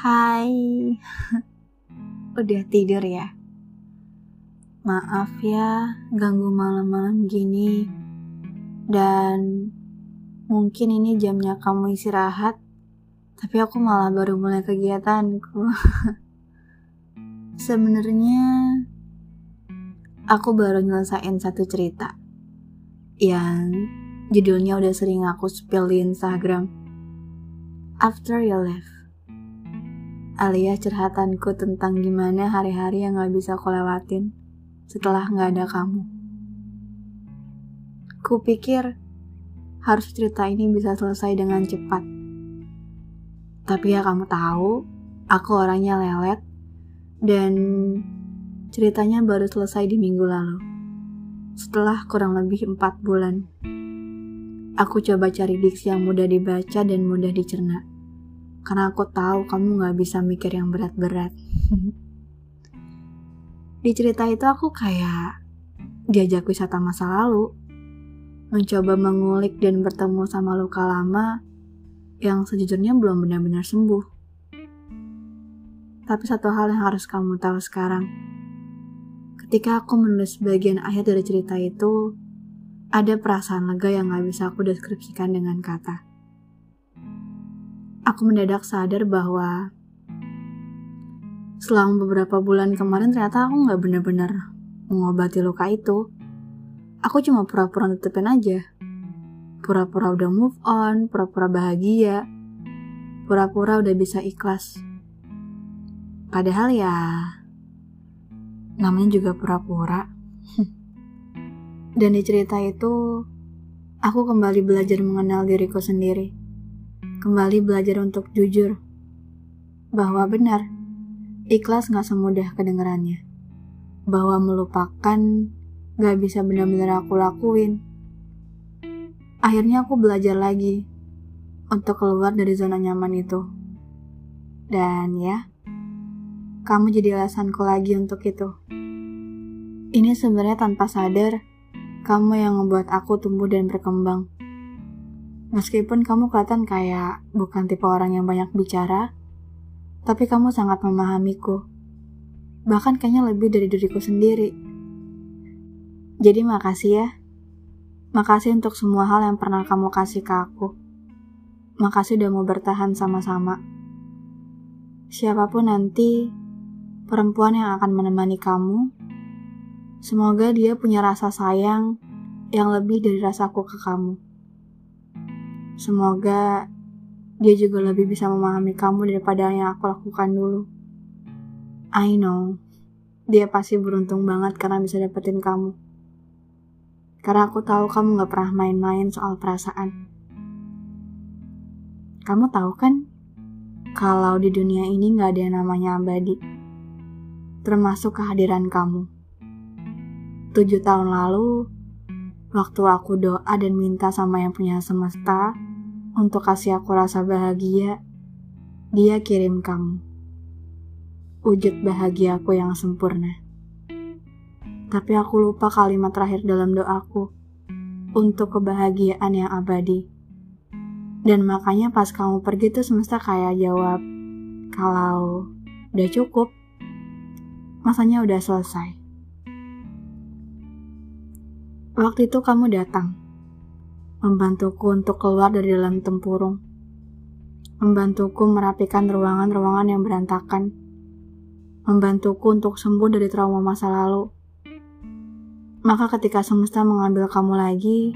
Hai, udah tidur ya? Maaf ya, ganggu malam-malam gini. Dan mungkin ini jamnya kamu istirahat, tapi aku malah baru mulai kegiatanku. Sebenarnya aku baru nyelesain satu cerita yang judulnya udah sering aku spill di Instagram. After you left alias curhatanku tentang gimana hari-hari yang gak bisa aku lewatin setelah gak ada kamu. Ku pikir harus cerita ini bisa selesai dengan cepat. Tapi ya kamu tahu, aku orangnya lelet dan ceritanya baru selesai di minggu lalu. Setelah kurang lebih 4 bulan. Aku coba cari diksi yang mudah dibaca dan mudah dicerna karena aku tahu kamu gak bisa mikir yang berat-berat. Di cerita itu aku kayak diajak wisata masa lalu, mencoba mengulik dan bertemu sama luka lama yang sejujurnya belum benar-benar sembuh. Tapi satu hal yang harus kamu tahu sekarang, ketika aku menulis bagian akhir dari cerita itu, ada perasaan lega yang gak bisa aku deskripsikan dengan kata aku mendadak sadar bahwa selama beberapa bulan kemarin ternyata aku nggak benar-benar mengobati luka itu. Aku cuma pura-pura tutupin aja. Pura-pura udah move on, pura-pura bahagia, pura-pura udah bisa ikhlas. Padahal ya, namanya juga pura-pura. Dan di cerita itu, aku kembali belajar mengenal diriku sendiri kembali belajar untuk jujur bahwa benar ikhlas gak semudah kedengarannya. Bahwa melupakan gak bisa benar-benar aku lakuin. Akhirnya aku belajar lagi untuk keluar dari zona nyaman itu. Dan ya kamu jadi alasanku lagi untuk itu. Ini sebenarnya tanpa sadar kamu yang membuat aku tumbuh dan berkembang Meskipun kamu kelihatan kayak bukan tipe orang yang banyak bicara, tapi kamu sangat memahamiku. Bahkan kayaknya lebih dari diriku sendiri. Jadi makasih ya. Makasih untuk semua hal yang pernah kamu kasih ke aku. Makasih udah mau bertahan sama-sama. Siapa pun nanti perempuan yang akan menemani kamu, semoga dia punya rasa sayang yang lebih dari rasaku ke kamu. Semoga dia juga lebih bisa memahami kamu daripada yang aku lakukan dulu. I know, dia pasti beruntung banget karena bisa dapetin kamu. Karena aku tahu kamu gak pernah main-main soal perasaan. Kamu tahu kan, kalau di dunia ini gak ada yang namanya abadi. Termasuk kehadiran kamu. Tujuh tahun lalu, waktu aku doa dan minta sama yang punya semesta, untuk kasih aku rasa bahagia, dia kirim kamu. Wujud bahagia aku yang sempurna. Tapi aku lupa kalimat terakhir dalam doaku untuk kebahagiaan yang abadi. Dan makanya pas kamu pergi tuh semesta kayak jawab, kalau udah cukup, masanya udah selesai. Waktu itu kamu datang membantuku untuk keluar dari dalam tempurung, membantuku merapikan ruangan-ruangan yang berantakan, membantuku untuk sembuh dari trauma masa lalu. Maka ketika semesta mengambil kamu lagi,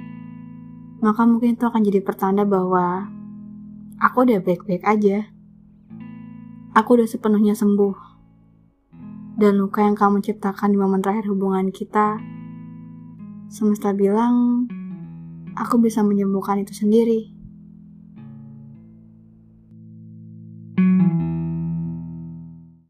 maka mungkin itu akan jadi pertanda bahwa aku udah baik-baik aja. Aku udah sepenuhnya sembuh. Dan luka yang kamu ciptakan di momen terakhir hubungan kita, semesta bilang aku bisa menyembuhkan itu sendiri.